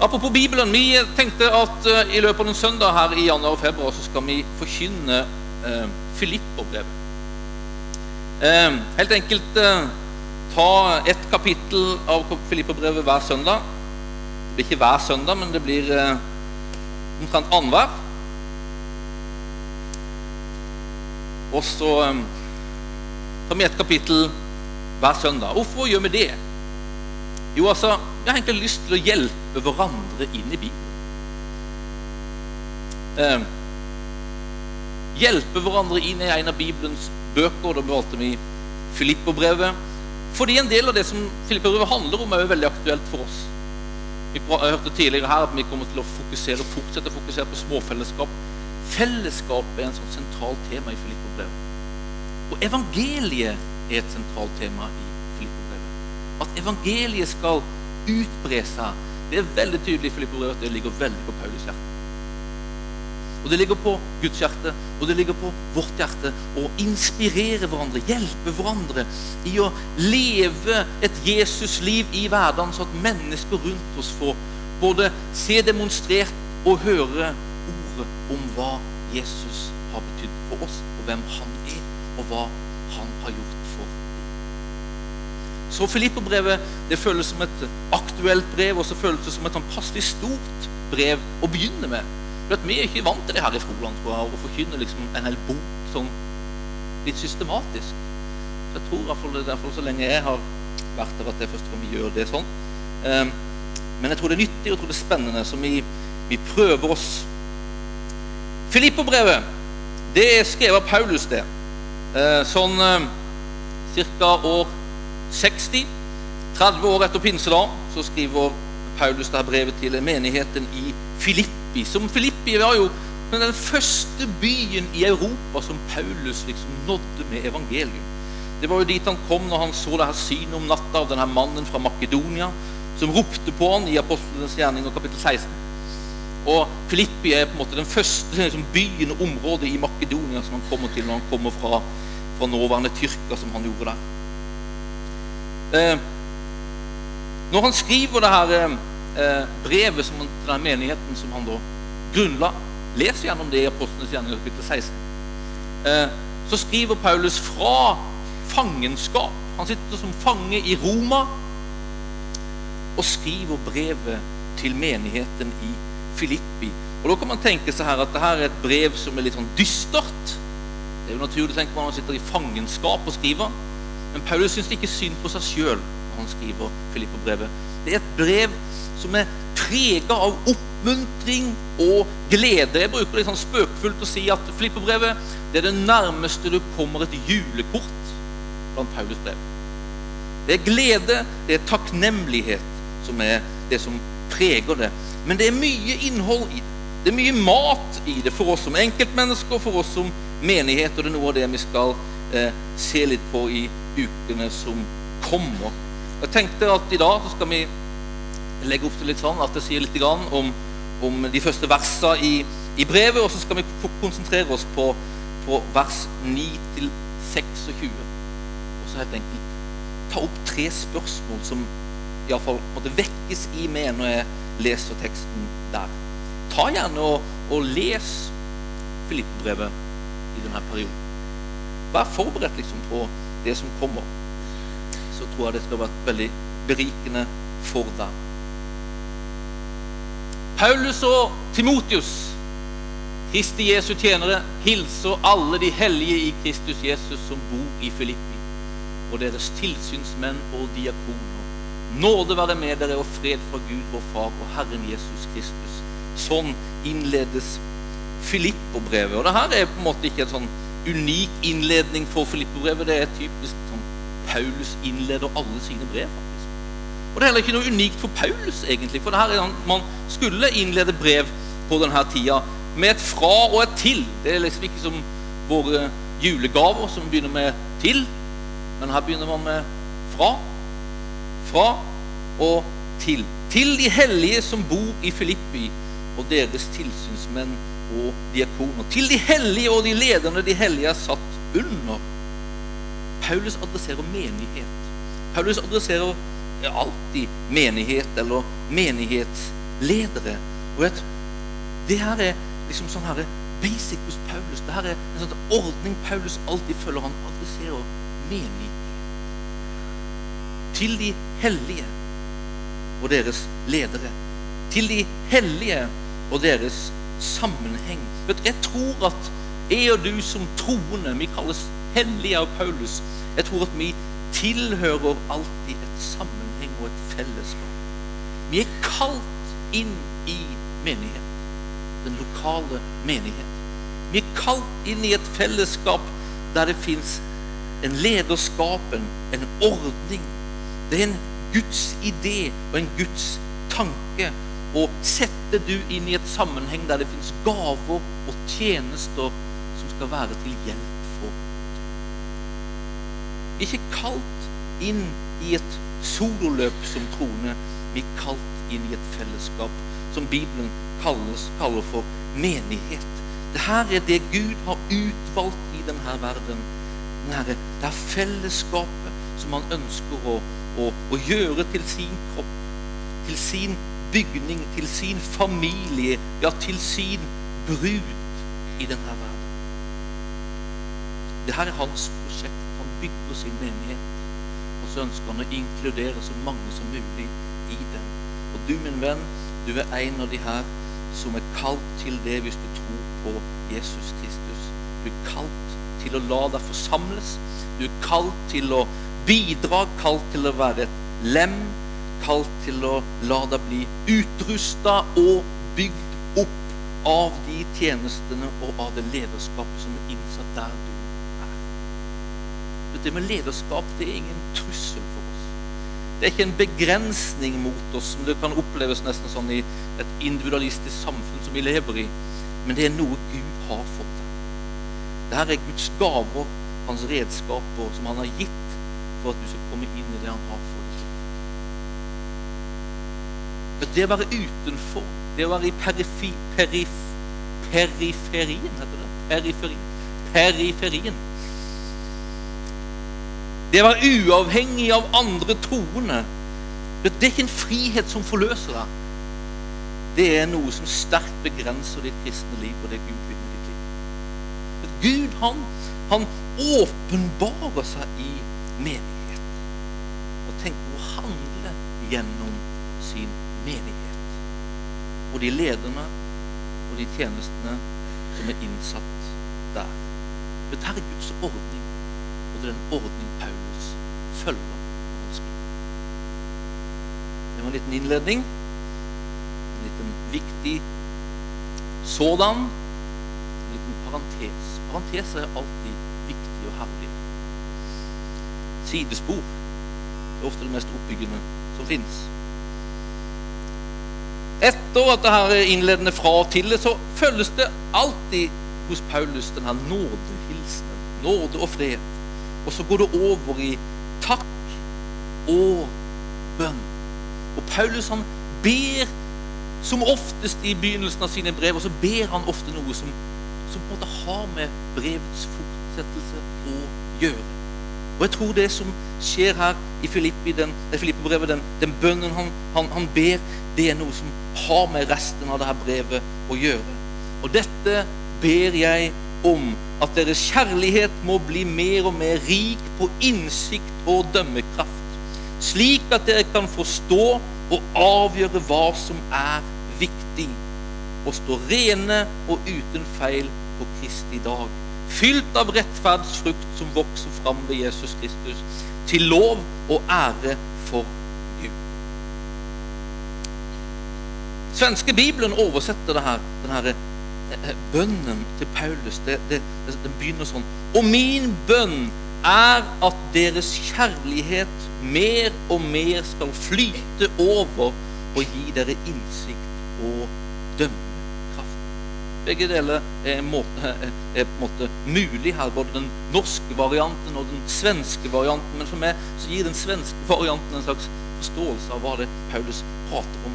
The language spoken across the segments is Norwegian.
Apropos Bibelen, vi tenkte at eh, i løpet av en søndag her i januar og februar så skal vi forkynne uh, Filipperbrevet. Uh, helt enkelt uh, ta ett kapittel av Filipperbrevet hver søndag. Det blir ikke hver søndag, men det blir omtrent annenhver. Og så tar vi ett kapittel hver søndag. Hvorfor gjør vi det? Jo, altså, vi har egentlig lyst til å hjelpe hverandre inn i Bibelen. Eh, hjelpe hverandre inn i en av Bibelens bøker. Da valgte vi Filippobrevet Fordi en del av det som Filipperbrevet handler om, er jo veldig aktuelt for oss. Vi hørte tidligere her at vi kommer til å fokusere, fortsette å fokusere på småfellesskap. Fellesskap er en sånn sentralt tema i Filippobrevet Og evangeliet er et sentralt tema i at evangeliet skal utbre seg. Det er veldig tydelig i Filipperbrevet at det ligger veldig på Paulus hjerte. Og det ligger på Guds hjerte, og det ligger på vårt hjerte å inspirere hverandre, hjelpe hverandre i å leve et Jesusliv i hverdagen, så at mennesker rundt oss får både se demonstrert og høre ordet om hva Jesus har betydd for oss, og hvem han er, og hva han har gjort så Filippobrevet, det føles som et aktuelt brev, og så føles det som et sånn passelig stort brev å begynne med. For Vi er ikke vant til det her i Froland, tror jeg, å forkynne liksom en hel bok sånn litt systematisk. Så jeg tror iallfall det er derfor så lenge jeg har vært der, at det er første gang vi gjør det sånn. Um, men jeg tror det er nyttig og jeg tror det er spennende, så vi, vi prøver oss. Filippobrevet, det er skrevet av Paulus, det. Uh, sånn uh, ca. år 60, 30 år etter pinsedag, så skriver Paulus det brevet til menigheten i Filippi. Som Filippi var jo den første byen i Europa som Paulus liksom nådde med evangeliet. Det var jo dit han kom når han så det her synet om natta av denne mannen fra Makedonia som ropte på han i Apostelens gjerning kapittel 16. Og Filippi er på en måte den første liksom, byen og området i Makedonia som han kommer til når han kommer fra, fra nåværende Tyrkia, som han gjorde der. Eh, når han skriver det her eh, brevet som, til den menigheten som han da grunnla Les gjennom det i Apostlenes gjerning kapittel 16. Eh, så skriver Paulus fra fangenskap. Han sitter som fange i Roma og skriver brevet til menigheten i Filippi. Og Da kan man tenke seg her at dette er et brev som er litt sånn dystert. Det er jo naturlig å tenke på når man sitter i fangenskap og skriver. Men Paulus syns ikke synd på seg sjøl når han skriver Filippo-brevet. Det er et brev som er prega av oppmuntring og glede. Jeg bruker det sånn spøkefullt å si at Filippo-brevet det er det nærmeste du kommer et julekort blant Paulus brev. Det er glede, det er takknemlighet som er det som preger det. Men det er mye innhold i det. Det er mye mat i det for oss som enkeltmennesker, for oss som menighet, og det er noe av det vi skal eh, se litt på i ukene som kommer. Jeg tenkte at i dag så skal vi legge opp til litt sånn at det sier litt om, om de første versene i, i, brevet, og så skal vi konsentrere oss på, på vers 9 til 26. Og så helt enkelt ta opp tre spørsmål som iallfall måtte vekkes i meg når jeg leser teksten der. Ta gjerne og, og les Filippe-brevet i denne perioden. Vær forberedt liksom på det som kommer, så tror jeg det skal være veldig berikende for deg. Paulus og Timotius, Kristi Jesu tjenere, hilser alle de hellige i Kristus Jesus som bor i Filippi, og deres tilsynsmenn og diakoner. Nåde være med dere og fred fra Gud vår Far og Herren Jesus Kristus. Sånn innledes Filippo-brevet. Og det her er på en måte ikke et sånn unik innledning for Filippobrevet. Det er typisk sånn Paulus innleder alle sine brev. faktisk. Og Det er heller ikke noe unikt for Paulus, egentlig. For det her er han, man skulle innlede brev på denne tida med et fra og et til. Det er liksom ikke som våre julegaver som begynner med til, men her begynner man med fra. Fra og til. Til de hellige som bor i Filippi, og deres tilsynsmenn og diakoner. Til de hellige og de lederne de hellige er satt under. Paulus adresserer menighet. Paulus adresserer alltid menighet eller menighetsledere. Og vet, Det her er liksom sånn her basic hos Paulus. Det her er en sånn ordning Paulus alltid følger. Han adresserer menighet. Til de hellige og deres ledere. Til de hellige og deres sammenheng. Jeg tror at jeg og du som troende, vi kalles hellige av Paulus, jeg tror at vi tilhører alltid et sammenheng og et fellesskap. Vi er kalt inn i menighet. Den lokale menighet. Vi er kalt inn i et fellesskap der det fins en lederskapen, en ordning. Det er en Guds idé og en Guds tanke å sette du inn i et sammenheng der det fins gaver og tjenester som skal være til hjelp for Vi er ikke kalt inn i et sololøp som troende. Vi er kalt inn i et fellesskap som Bibelen kalles, kaller for menighet. Dette er det Gud har utvalgt i denne verden. Denne, det er fellesskapet som han ønsker å, å, å, gjøre til sin kropp, til sin bygning, til sin familie, ja, til sin brud i denne verden. Dette er hans prosjekt. Han bygger sin menighet. Og så ønsker han å inkludere så mange som mulig i den. Og du, min venn, du er en av de her som er kalt til det hvis du tror på Jesus Kristus. Du er kalt til å la deg forsamles. Du er kalt til å bidra, kalt til å være et lem, kalt til å la deg bli utrusta og bygd opp av de tjenestene og av det lederskapet som er innsatt der du er. Det med lederskap det er ingen trussel for oss. Det er ikke en begrensning mot oss, som det kan oppleves nesten sånn i et individualistisk samfunn som vi lever i. Men det er noe Gud har fått deg. Dette er Guds gaver, hans redskaper, som han har gitt for at du skal komme inn i det han har for deg. Men det å være utenfor, det å være i perifi, perif, periferien, heter det. Periferien. Periferien. Det å være uavhengig av andre troende. Det er ikke en frihet som forløser deg. Det er noe som sterkt begrenser ditt kristne liv og det Gud vil med ditt liv. Men Gud, han, han åpenbarer seg i menighet. Og tenker å handle gjennom sin menighet. Og de lederne og de tjenestene som er innsatt der. Dette er Guds ordning, og det er en ordning Paulus følger. Det var en liten innledning. En liten viktig sådan. En liten parentes. Parenteser er alltid viktig og herlig. Sidespor er ofte det mest oppbyggende som fins. Etter at det her innledende fra og til så følges det alltid hos Paulus denne nådehilsenen. Nåde og fred. Og så går det over i takk og bønn. Og Paulus han ber som oftest i begynnelsen av sine brev, og så ber han ofte noe som, som på en måte har med brevets fortsettelse å gjøre. Og jeg tror det som skjer her i Filippi, den, Filippi-brevet, den, den, bønnen han, han, han, ber, det er noe som har med resten av dette brevet å gjøre. Og dette ber jeg om at deres kjærlighet må bli mer og mer rik på innsikt og dømmekraft slik at dere kan forstå og avgjøre hva som er viktig, og stå rene og uten feil på Kristi dag, fylt av rettferdsfrukt som vokser fram ved Jesus Kristus, til lov og ære for Gud. Svenske Bibelen oversetter det her, denne eh, bønnen til Paulus. Det, det, den begynner sånn. Og min bønn er at deres kjærlighet mer og mer skal flyte over og gi dere innsikt og dømmekraft. Begge deler er, måte, er, på en måte mulig her, både den norske varianten og den svenske varianten. Men for meg så gir den svenske varianten en slags forståelse av hva det Paulus prater om.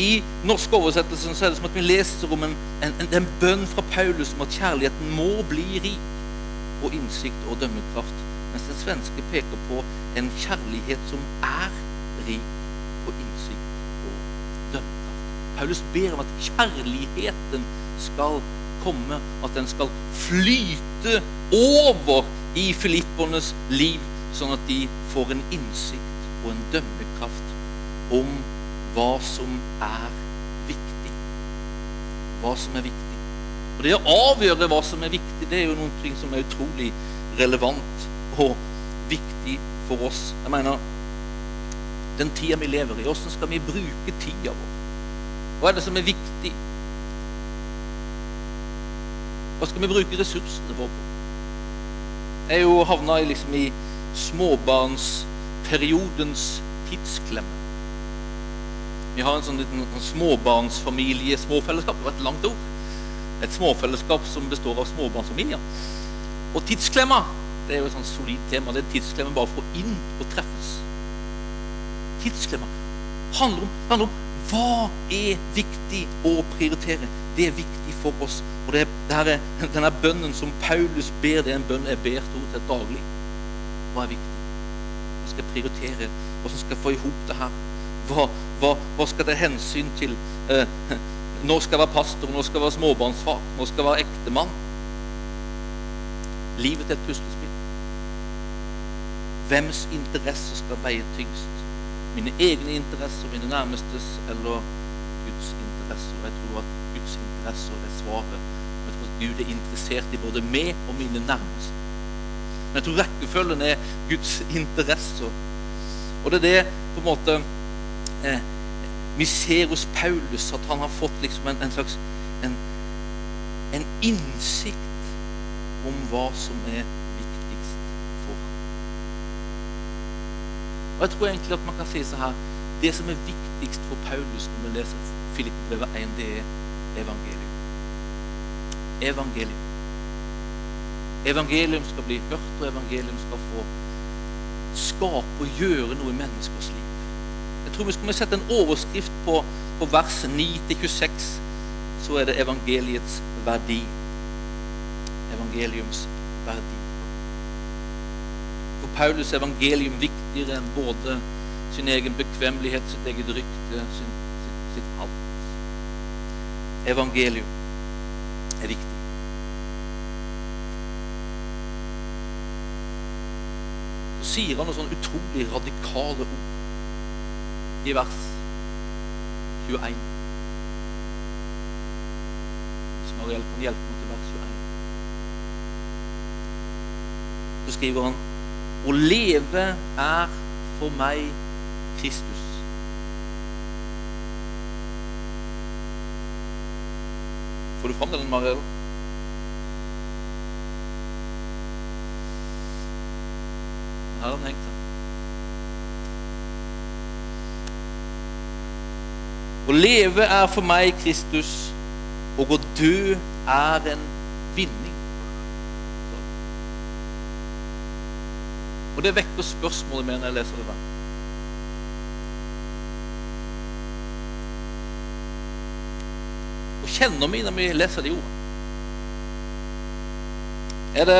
I norske oversettelsen så er det som at vi leser om en, en, en bønn fra Paulus om at kjærligheten må bli rik på innsikt og dømmekraft. Mens den svenske peker på en kjærlighet som er rik på innsikt og dømmekraft. Paulus ber om at kjærligheten skal komme, at den skal flyte over i filippernes liv, sånn at de får en innsikt og en dømmekraft om hva som er viktig. Hva som er viktig. Og Det å avgjøre hva som er viktig, det er jo noe som er utrolig relevant og viktig for oss. Jeg mener, den tida vi lever i, hvordan skal vi bruke tida vår? Hva er det som er viktig? Hva skal vi bruke ressursene våre på? Jeg er jo havna liksom i småbarnsperiodens tidsklemme. Vi har en sånn liten sånn småbarnsfamilie, småfellesskap. Det var et langt ord. Et småfellesskap som består av småbarnsfamilier. Og tidsklemma det er jo et sånn solid tema. Det er tidsklemma bare for å inn og treffes. Tidsklemma handler om, handler om hva er viktig å prioritere. Det er viktig for oss. Og det, det er, denne bønnen som Paulus ber, det er en bønn jeg ber stort sett daglig. Hva er viktig? Hva skal jeg prioritere? Hvordan skal jeg få i hop det her? Hva, hva, hva, skal det hensyn til? Eh, når skal jeg være pastor? Når skal jeg være småbarnsfar? Når skal jeg være ektemann? Livet er et puslespill. Hvems interesser skal veie tyngst? Mine egne interesser, mine nærmestes, eller Guds interesser? Jeg tror at Guds interesser er svaret. Gud er interessert i både meg og mine nærmeste. Men jeg tror rekkefølgen er Guds interesser. Og det er det på en måte eh, vi ser hos Paulus, at han har fått liksom en, en slags en, en, innsikt om hva som er viktigst for ham. Og Jeg tror egentlig at man kan si så her Det som er viktigst for Paulus når vi leser Filippbrevet 1, det er evangelium. Evangelium. Evangelium skal bli hørt, og evangelium skal få skape og gjøre noe i menneskers liv. Jeg tror vi skal sette en overskrift på, på vers 9-26, så er det evangeliets verdi. Evangeliums verdi. For Paulus er evangelium viktigere enn både sin egen bekvemmelighet, sitt eget rykte, sin, sitt, sitt alt. Evangelium viktig. Så sier han noen sånn utrolig radikale ord i vers 21. Hvis Mariell kan hjelpe meg til vers 21. Så skriver han Å leve er for meg Kristus. Får du fram den, Mariel? Her har den hengt. Å leve er for meg Kristus, og å dø er en vinning. Og det vekker spørsmålet med når jeg leser det der. Kjenner vi når vi leser de ordene? Er det,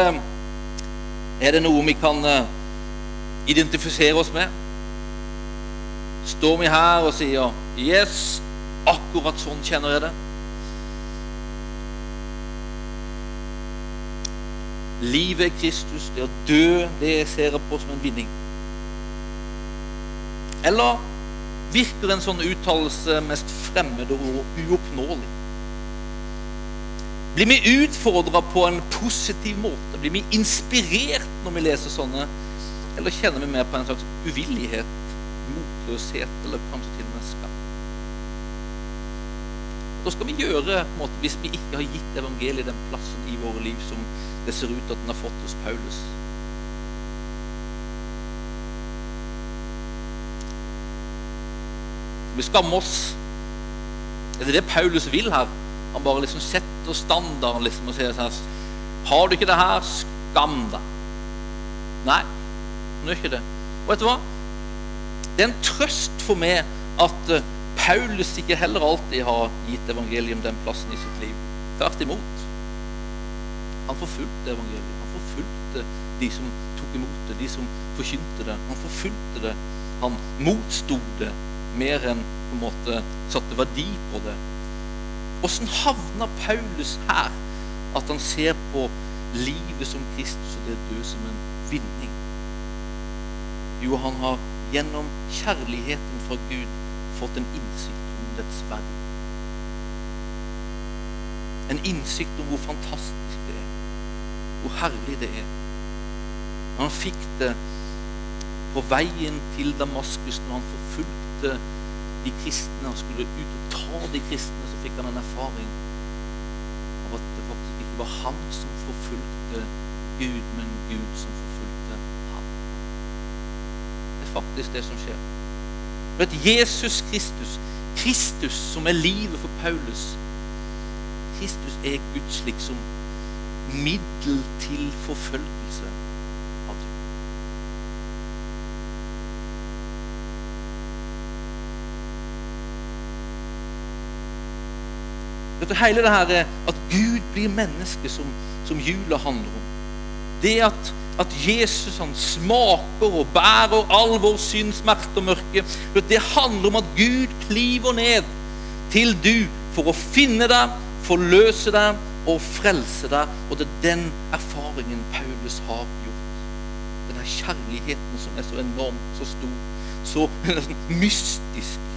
er det noe vi kan identifisere oss med? Står vi her og sier Yes, akkurat sånn kjenner jeg det. Livet er Kristus, det å dø, det ser jeg på som en vinning. Eller virker en sånn uttalelse mest fremmed og uoppnåelig? Blir vi utfordra på en positiv måte? Blir vi inspirert når vi leser sånne? Eller kjenner vi mer på en slags uvillighet, motløshet eller kanskje til og med skam? Hva skal vi gjøre måte, hvis vi ikke har gitt evangeliet den plassen i våre liv som det ser ut at den har fått hos Paulus? Vi skammer oss? Er det det Paulus vil her? Han bare liksom setter standarden liksom, og sier sånn Har du ikke det her, skam deg. Nei, han gjør ikke det. Og vet du hva? Det er en trøst for meg at uh, Paulus ikke heller alltid har gitt evangelium den plassen i sitt liv. Tvert imot. Han forfulgte evangeliet. Han forfulgte de som tok imot det, de som forkynte det. Han forfulgte det. Han motsto det mer enn på en måte satte verdi på det. Åssen havna Paulus her? At han ser på livet som Kristus og det dø som en vinning. Jo, han har gjennom kjærligheten fra Gud fått en innsikt om dets verden. En innsikt om hvor fantastisk det er, hvor herlig det er. Han fikk det på veien til Damaskus når han forfulgte de kristne. Han skulle ut og ta de kristne, så fikk han en erfaring av at det faktisk ikke var han som forfulgte Gud, men Gud som forfulgte ham. Det er faktisk det som skjer. For at Jesus Kristus, Kristus som er livet for Paulus Kristus er Guds liksom middel til forfølgelse av Gud. Dette hele det her at Gud blir menneske, som, som jula handler om. Det at, at Jesus han smaker og bærer all vår synd, smerte og mørke. Det handler om at Gud kliver ned til du for å finne deg, forløse deg og frelse deg. Og det er den erfaringen Paulus har gjort. Denne kjærligheten som er så enorm, så stor, så mystisk.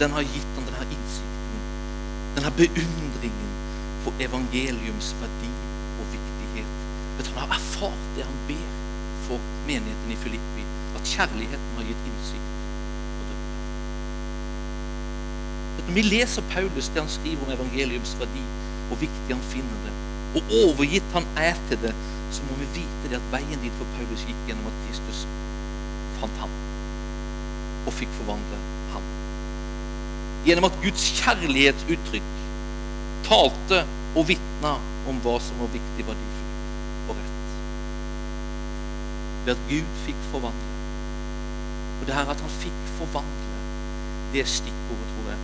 Den har gitt ham denne innsikten denne beundringen for evangeliums verdi og viktighet. Vet Han har erfart det han ber for menigheten i Filippi, at kjærligheten har gitt innsikt. Når vi leser Paulus det han skriver om evangeliums verdi, hvor viktig han finner det, og overgitt han er til det, så må vi vite det at veien dit for Paulus gikk gjennom at Kristus fant ham og fikk forvandle. Gjennom at Guds kjærlighetsuttrykk talte og vitna om hva som var viktig, verdifullt og rett. Ved at Gud fikk forvandle. Og det her at han fikk forvandle, det er stikkordet, tror jeg.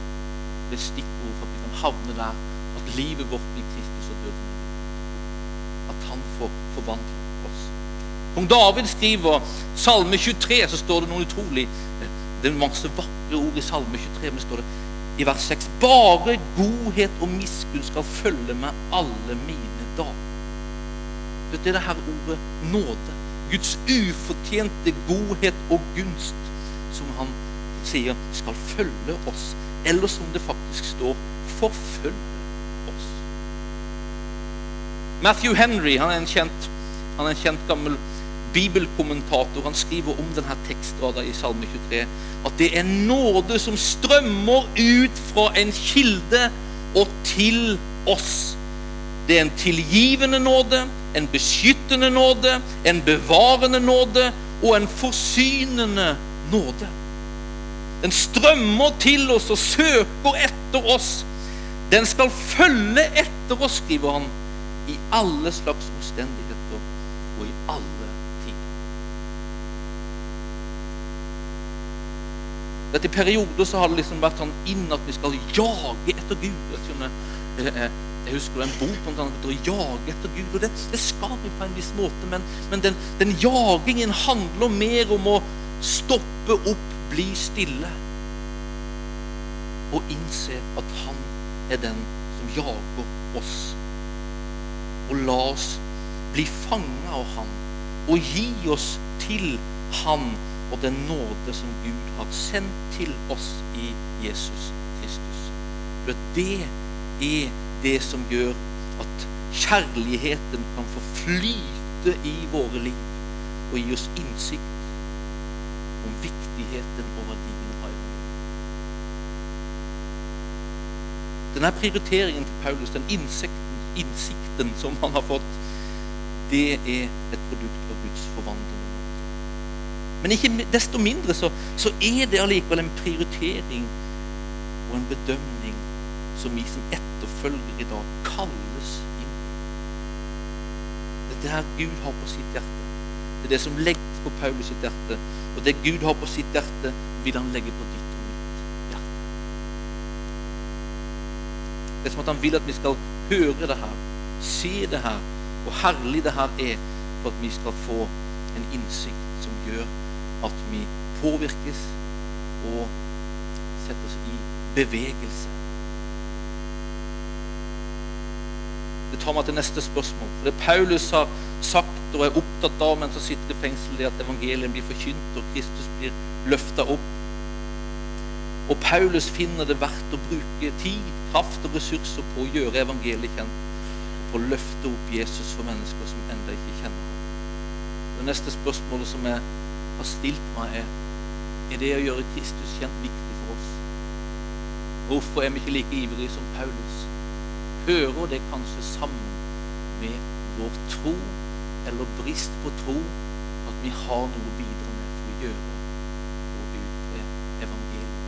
Det er stikkordet for at vi kan havne der at livet vårt blir Kristus og døden. At han får forvandle oss. Kong David skriver Salme 23, så står det noe utrolig Det er masse vakre ord i Salme 23, men det står det i vers 6 Bare godhet og miskunn skal følge meg alle mine dager. Det er det her ordet nåde. Guds ufortjente godhet og gunst som han sier skal følge oss. Eller som det faktisk står forfølge oss. Matthew Henry han er en kjent, er en kjent gammel bibelkommentator han skriver om denne tekstraden i Salme 23 at det er nåde som strømmer ut fra en kilde og til oss. Det er en tilgivende nåde, en beskyttende nåde, en bevarende nåde og en forsynende nåde. Den strømmer til oss og søker etter oss. Den skal følge etter oss, skriver han, i alle slags omstendigheter og i alle At I perioder så har det liksom vært sånn inn at vi skal jage etter Gud. Jeg, jeg husker en bok om å jage etter Gud. og Det, det skal vi på en viss måte, men, men den, den, jagingen handler mer om å stoppe opp, bli stille og innse at Han er den som jager oss. Og la oss bli fanga av Han og gi oss til Han og den nåde som Gud har sendt til oss i Jesus Kristus. For det er det som gjør at kjærligheten kan få flyte i våre liv og gi oss innsikt om viktigheten og verdien av evangeliet. Denne prioriteringen til Paulus, den innsikten, innsikten som han har fått, det er et produkt av Guds forvandling. Men ikke desto mindre så, så er det allikevel en prioritering og en bedømning som vi som etterfølger i dag kalles inn. Det er det her Gud har på sitt hjerte. Det er det som legges på Paulus sitt hjerte. Og det Gud har på sitt hjerte, vil han legge på ditt og mitt hjerte. Det er som at han vil at vi skal høre det her, se det her, og herlig det her er, for at vi skal få en innsikt som gjør at vi påvirkes og setter oss i bevegelse. Det tar meg til neste spørsmål. For det Paulus har sagt og er opptatt av mens han sitter i fengsel, er at evangeliet blir forkynt og Kristus blir løfta opp. Og Paulus finner det verdt å bruke tid, kraft og ressurser på å gjøre evangeliet kjent. På å løfte opp Jesus for mennesker som ennå ikke kjenner ham. Det neste spørsmålet som jeg har stilt meg, er er det å gjøre Kristus kjent viktig for oss. Hvorfor er vi ikke like ivrige som Paulus? Hører det kanskje sammen med vår tro eller brist på tro at vi har noe å bidra med for å gjøre og utbre evangeliet?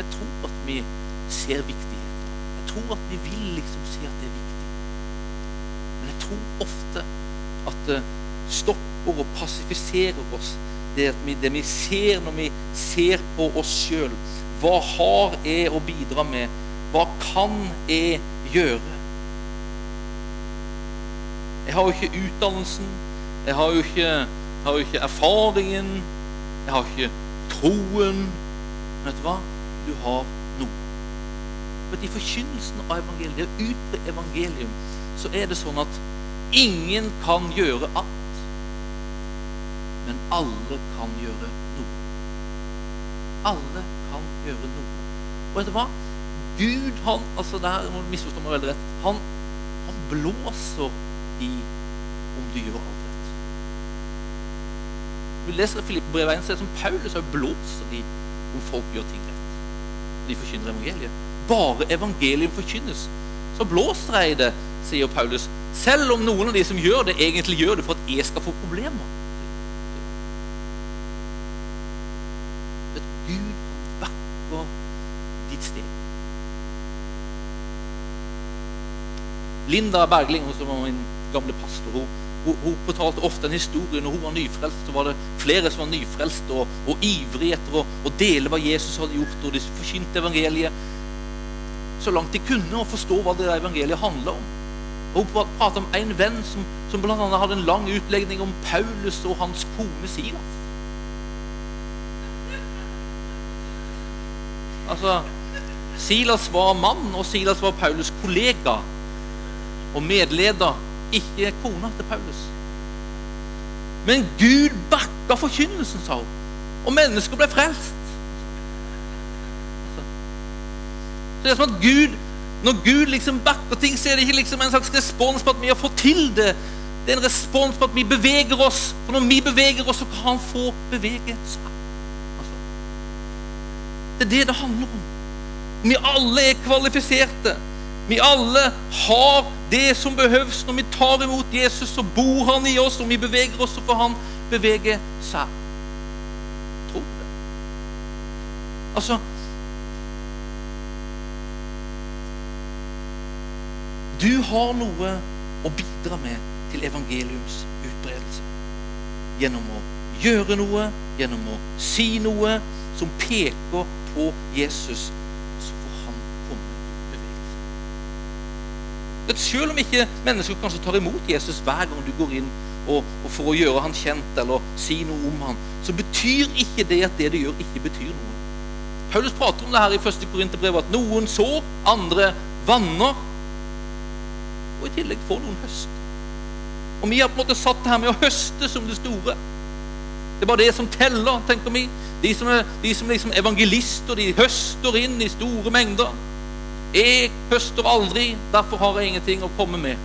Jeg tror at vi ser viktigheten. Jeg tror at vi vil liksom si at det er viktig. Men jeg tror ofte at det stopper og passifiserer oss det, vi, det vi ser når vi ser på oss sjøl. Hva har jeg å bidra med? Hva kan jeg gjøre? Jeg har jo ikke utdannelsen, jeg har jo ikke, har jo ikke erfaringen, jeg har ikke troen. Men vet du hva? Du har noe. Men I forkynnelsen av evangeliet, å utbre evangelium, så er det sånn at ingen kan gjøre alt. Men alle kan gjøre noe. Alle kan gjøre noe. Og vet du hva? Gud, han altså der må du misforstå meg veldig rett, han, han blåser i om du gjør alt rett. Vi leser Filippe-brevet 1, så er det som Paulus har blåser i om folk gjør ting rett. De forkynner evangeliet. Bare evangeliet forkynnes, så blåser jeg i det, sier Paulus. Selv om noen av de som gjør det, egentlig gjør det for at jeg skal få problemer. Linda Bergling, som var min gamle pastor, hun, hun, hun, fortalte ofte en historie. Når hun var nyfrelst, så var det flere som var nyfrelst og, og ivrige etter å, å, dele hva Jesus hadde gjort, og de forkynte evangeliet så langt de kunne, og forstå hva det evangeliet handla om. Og Hun pratet om en venn som, som bl.a. hadde en lang utlegning om Paulus og hans kone Silas. Altså, Silas var mann, og Silas var Paulus' kollega og medleder, ikke kona til Paulus. Men Gud bakka forkynnelsen, sa hun. Og mennesker ble frelst. Så det er som at Gud, Når Gud liksom bakker ting, så er det ikke liksom en slags respons på at vi har fått til det. Det er en respons på at vi beveger oss. For når vi beveger oss, så kan han få bevege seg. Altså. Det er det det handler om. Vi alle er kvalifiserte. Vi alle har det som behøves når vi tar imot Jesus, så bor han i oss. og vi beveger oss, så får han bevege seg. Tror du det? Altså Du har noe å bidra med til evangeliums utbredelse. Gjennom å gjøre noe, gjennom å si noe som peker på Jesus At selv om ikke mennesker kanskje tar imot Jesus hver gang du går inn og, og for å gjøre han kjent eller si noe om han, så betyr ikke det at det du gjør, ikke betyr noe. Paulus prater om det her i 1. Korinterbrev, at noen sår, andre vanner, og i tillegg får noen høst. Og vi har på en måte satt det her med å høste som det store. Det er bare det som teller, tenker vi. De som er, de som liksom evangelister, de høster inn i store mengder. Jeg høster aldri, derfor har jeg ingenting å komme med.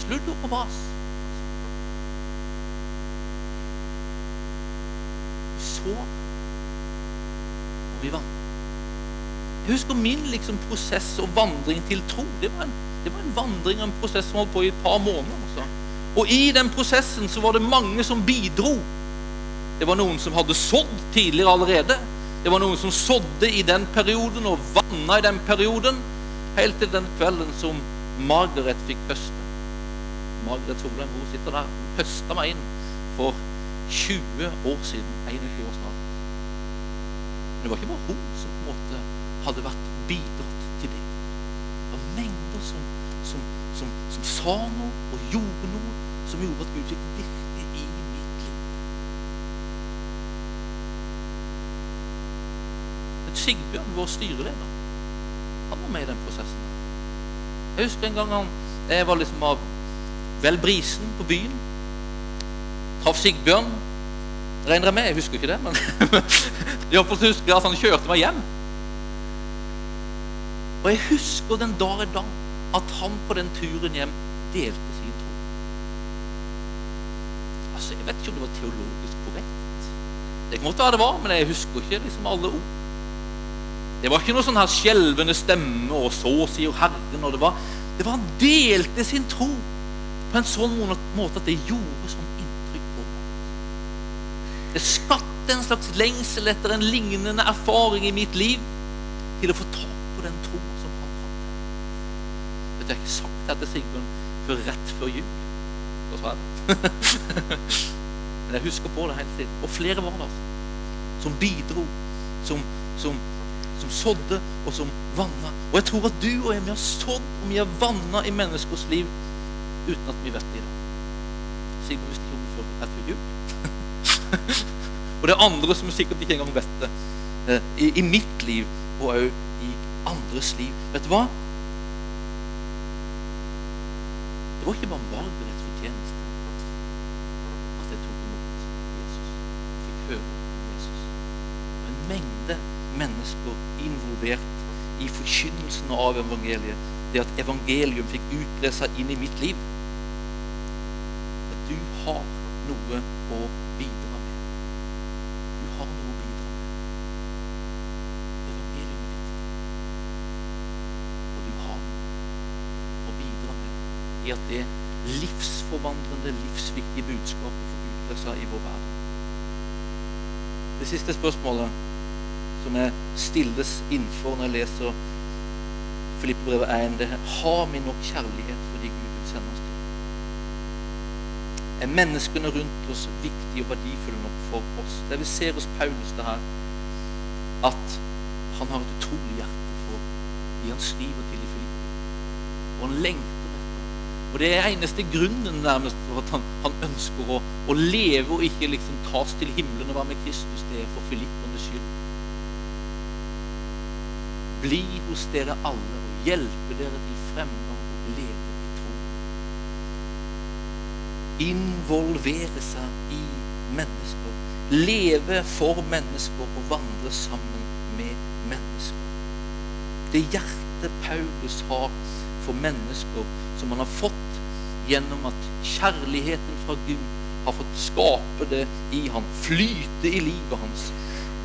Sludder og vas. Så og vi vant. Jeg husker min liksom, prosess og vandring til tro. Det var, en, det var en vandring og en prosess som holdt på i et par måneder. Også. Og i den prosessen så var det mange som bidro. Det var noen som hadde sådd tidligere allerede. Det var noen som sådde i den perioden og vanna i den perioden, helt til den kvelden som Margaret fikk høste. Margaret Solheim hun sitter der. Hun høsta meg inn for 20 år siden. 21 år snart. Men det var ikke bare hun som på en måte hadde vært bidratt til det. Det var mengder som, som, som, som sa noe og gjorde noe som gjorde at Gud fikk virke Sigbjørn, vår styreleder, han var med i den prosessen. Jeg husker en gang han, jeg var liksom av vel brisen på byen. Traff Sigbjørn. Regner jeg med, jeg husker ikke det, men iallfall husker jeg at han kjørte meg hjem. Og jeg husker den dag i dag at han på den turen hjem delte sin tro. Altså, Jeg vet ikke om det var teologisk korrekt. Det kan godt være det var, men jeg husker ikke liksom alle ord. Det var ikke noe sånn her skjelvende stemme og 'så sier Herren'. og Det var, det var Han delte sin tro på en sånn måte at det gjorde sånn inntrykk på meg. Det skapte en slags lengsel etter en lignende erfaring i mitt liv til å få tak på den tro som han hadde. Vet du, Jeg har ikke sagt dette til Sigbjørn før rett før jul. Men jeg husker på det hele tiden. Og flere var det altså, som bidro, som, som som sådde, og som vanna. Og jeg tror at du og jeg vi har sådd og vi har vanna i menneskers liv uten at vi vet det i dag. Sigbjørn visste ikke om det før rett før jul. og det er andre som sikkert ikke engang vet det. Eh, I, I, mitt liv og òg i andres liv. Vet du hva? Det var ikke bare Margarets fortjeneste at jeg tok imot Jesus. Jeg fikk høre om Jesus. En mengde mennesker involvert i forkynnelsen av evangeliet. Det at evangelium fikk utbre seg inn i mitt liv. At du har noe å bidra med. Du har noe å bidra med. Evangelium er viktig. Og du har noe å bidra med i at det livsforvandlende, livsviktige budskapet får utbre seg i vår verden. Det siste spørsmålet som jeg stilles innenfor når jeg leser Filippebrevet 1. Det er, har vi nok kjærlighet for de Gud vil sende oss til? Er menneskene rundt oss viktige og verdifulle nok for oss? Det vi ser hos Paulus, det her, at han har et utrolig hjerte for de han skriver til i Filippe. Og han lengter. Og det er eneste grunnen nærmest for at han, han ønsker å, å, leve og ikke liksom tas til himmelen og være med Kristus. Det er for Filippenes skyld bli hos dere alle og hjelpe dere til fremgang og glede i tro. Involvere seg i mennesker. Leve for mennesker og vandre sammen med mennesker. Det hjertet Paulus har for mennesker, som han har fått gjennom at kjærligheten fra Gud har fått skape det i ham, flyte i livet hans,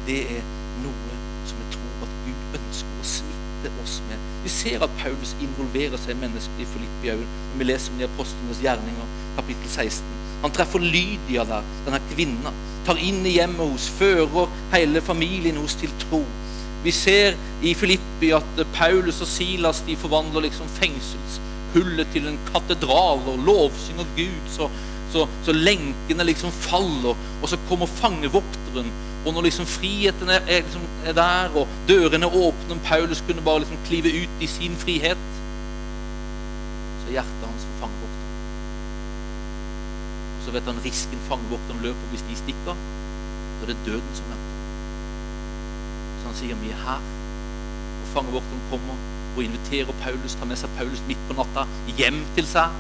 det er noe som jeg tror at Gud ønsker smitte oss med. Vi ser at Paulus involverer seg i mennesker i Filippi når vi leser om de apostlenes gjerninger, kapittel 16. Han treffer Lydia der, denne kvinna. Tar inn i hjemmet hos, fører hele familien hos til tro. Vi ser i Filippi at Paulus og Silas de forvandler liksom fengselshullet til en katedral og lovsynger Gud, så, så, så lenkene liksom faller, og så kommer fangevokteren og når liksom friheten er, er, liksom, er der, og dørene er åpne, Paulus kunne bare liksom klive ut i sin frihet, så er hjertet hans for fangevokteren. Så vet han risken fangevokteren løper hvis de stikker. Så er det døden som venter. Så han sier vi er her. Og fangevokteren kommer og inviterer Paulus, tar med seg Paulus midt på natta hjem til seg.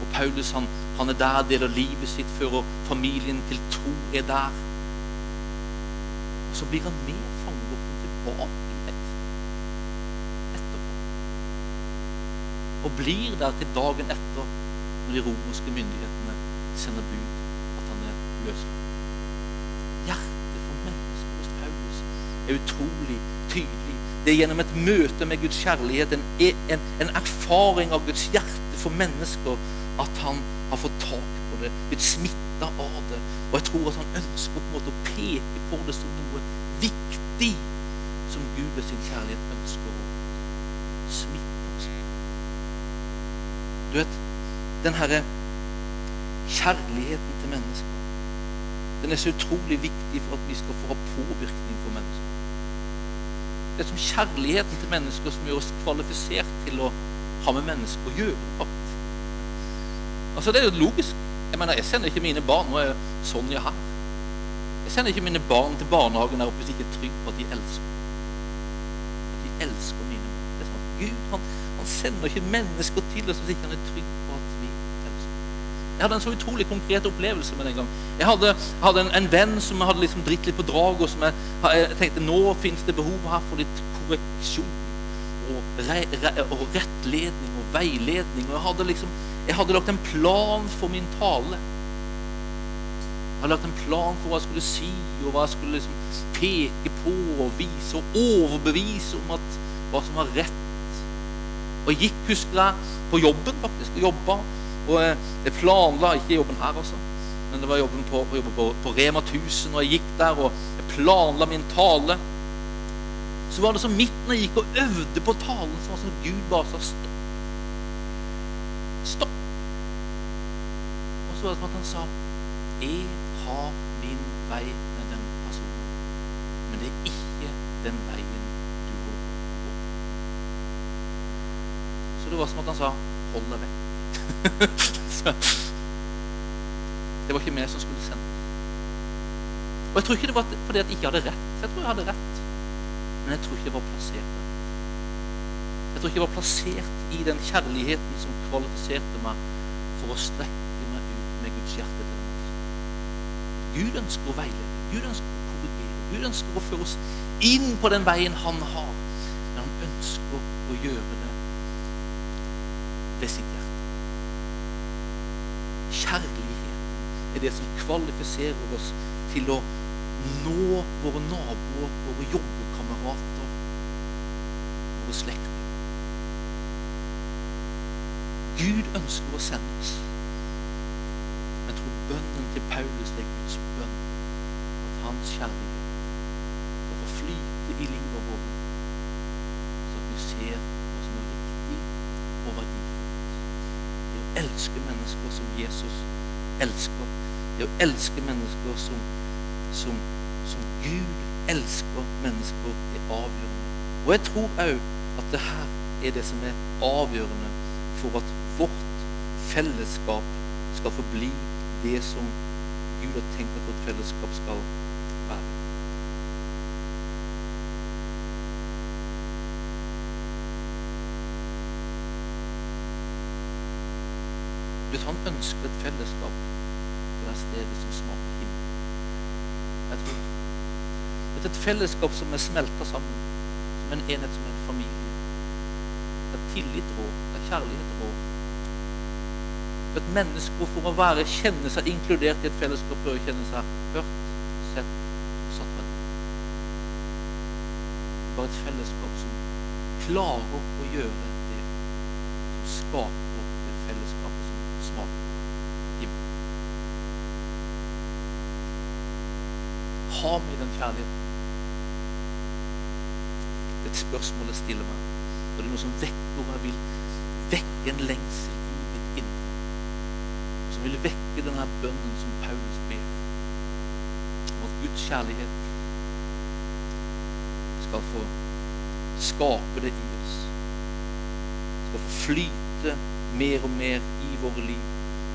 Og Paulus han, han er der, deler livet sitt, fører familien til tro, er der. Og så blir han med fangevokteren tilbake i fengselet etterpå. Og blir der til dagen etter, når de romerske myndighetene sender bud at han er løslatt. Hjertet for mennesker hos Paulus er utrolig tydelig. Det er gjennom et møte med Guds kjærlighet, en, en, en erfaring av Guds hjerte for mennesker, at han har fått tak på det, blitt smitta av det. Og jeg tror at han ønsker på en måte å peke på det som noe viktig som Gud ved sin kjærlighet ønsker å smitte oss med. Du vet, den herre kjærligheten til mennesker, den er så utrolig viktig for at vi skal få ha påvirkning for mennesker. Det er som kjærligheten til mennesker som gjør oss kvalifisert til å ha med mennesker å gjøre. faktisk. Altså, Det er jo logisk. Jeg mener, jeg sender ikke mine barn Nå er Sonja her. Jeg sender ikke mine barn til barnehagen der oppe hvis jeg ikke er trygg på at de elsker. elsker minimum. Det er sånn at Gud han, han sender ikke mennesker til oss hvis ikke han er trygg på at vi elsker. Jeg hadde en så utrolig konkret opplevelse med den gang. Jeg hadde, hadde en, en, venn som jeg hadde liksom dritt litt på draget, og som jeg, jeg, tenkte nå finnes det behov her for litt korreksjon og, re, re, og rettledning og veiledning. Og jeg hadde liksom jeg hadde lagt en plan for min tale. Jeg hadde lagt en plan for hva jeg skulle si, og hva jeg skulle liksom peke på og vise og overbevise om at hva som var rett. Og jeg gikk, husker jeg, på jobben faktisk, og jobba. Og jeg planla ikke jobben her, altså, men det var jobben på, jobben på, på Rema 1000. Og jeg gikk der og jeg planla min tale. Så var det så midt når jeg gikk og øvde på talen, så var det sånn Gud bare sa stopp. Stopp. Så var det som at han sa Jeg har min vei med den personen, men det er ikke den veien du går på. Så det var som at han sa hold deg vekk. det var ikke meg som skulle sendes. Og jeg tror ikke det var fordi at jeg ikke hadde rett. Jeg tror jeg hadde rett, men jeg tror ikke det var plassert der. Jeg tror ikke jeg var plassert i den kjærligheten som kvalifiserte meg for å strekke Guds hjerte til Gud ønsker å veilede, Gud ønsker å korrigere, Gud ønsker å føre oss inn på den veien han har. Men han ønsker å gjøre det ved sitt hjerte. Kjærligheten er det som kvalifiserer oss til å nå våre naboer, våre jobbekamerater, våre slektninger. Gud ønsker å sende oss. Bønnen til Paulus er Guds bønn. At hans kjærlighet skal få flyte i livet vårt, så at vi ser hva som er viktig og verdifullt. Det å elske mennesker som Jesus elsker. Det å elske mennesker som, som, som Gud elsker mennesker, er avgjørende. Og jeg tror òg at det her er det som er avgjørende for at vårt fellesskap skal forbli det som Gud har tenkt at vårt fellesskap skal være. Hvis han ønsker et fellesskap på det stedet som smaker himmel Jeg tror er et fellesskap som er smelta sammen, som en enhet, som en familie. Der tillit rår, der kjærlighet rår et menneske for å være, kjenne seg inkludert i et fellesskap bør kjenne seg hørt, sett satt verdi. Bare et fellesskap som klarer å gjøre det som skaper det fellesskapet som smaker himmel. Ha med den kjærligheten. Det er et spørsmål jeg stiller meg. Og det er noe som vekker og jeg vil vekke en lengsel som vil vekke denne bønnen som Paulus ber. Om at Guds kjærlighet skal få skape det i oss. Skal få flyte mer og mer i våre liv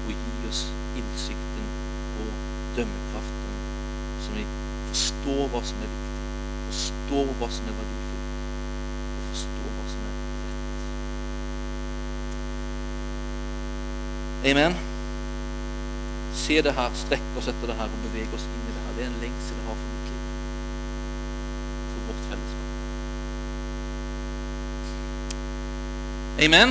og gi oss innsikten og dømmekraften, så vi forstår hva som er viktig, forstår hva som er verdifullt, og forstår hva som er rett. Amen se det her, strekke oss etter det her og bevege oss inn i det her. Det er en lengsel jeg har for mitt liv. For vårt fellesskap. Amen.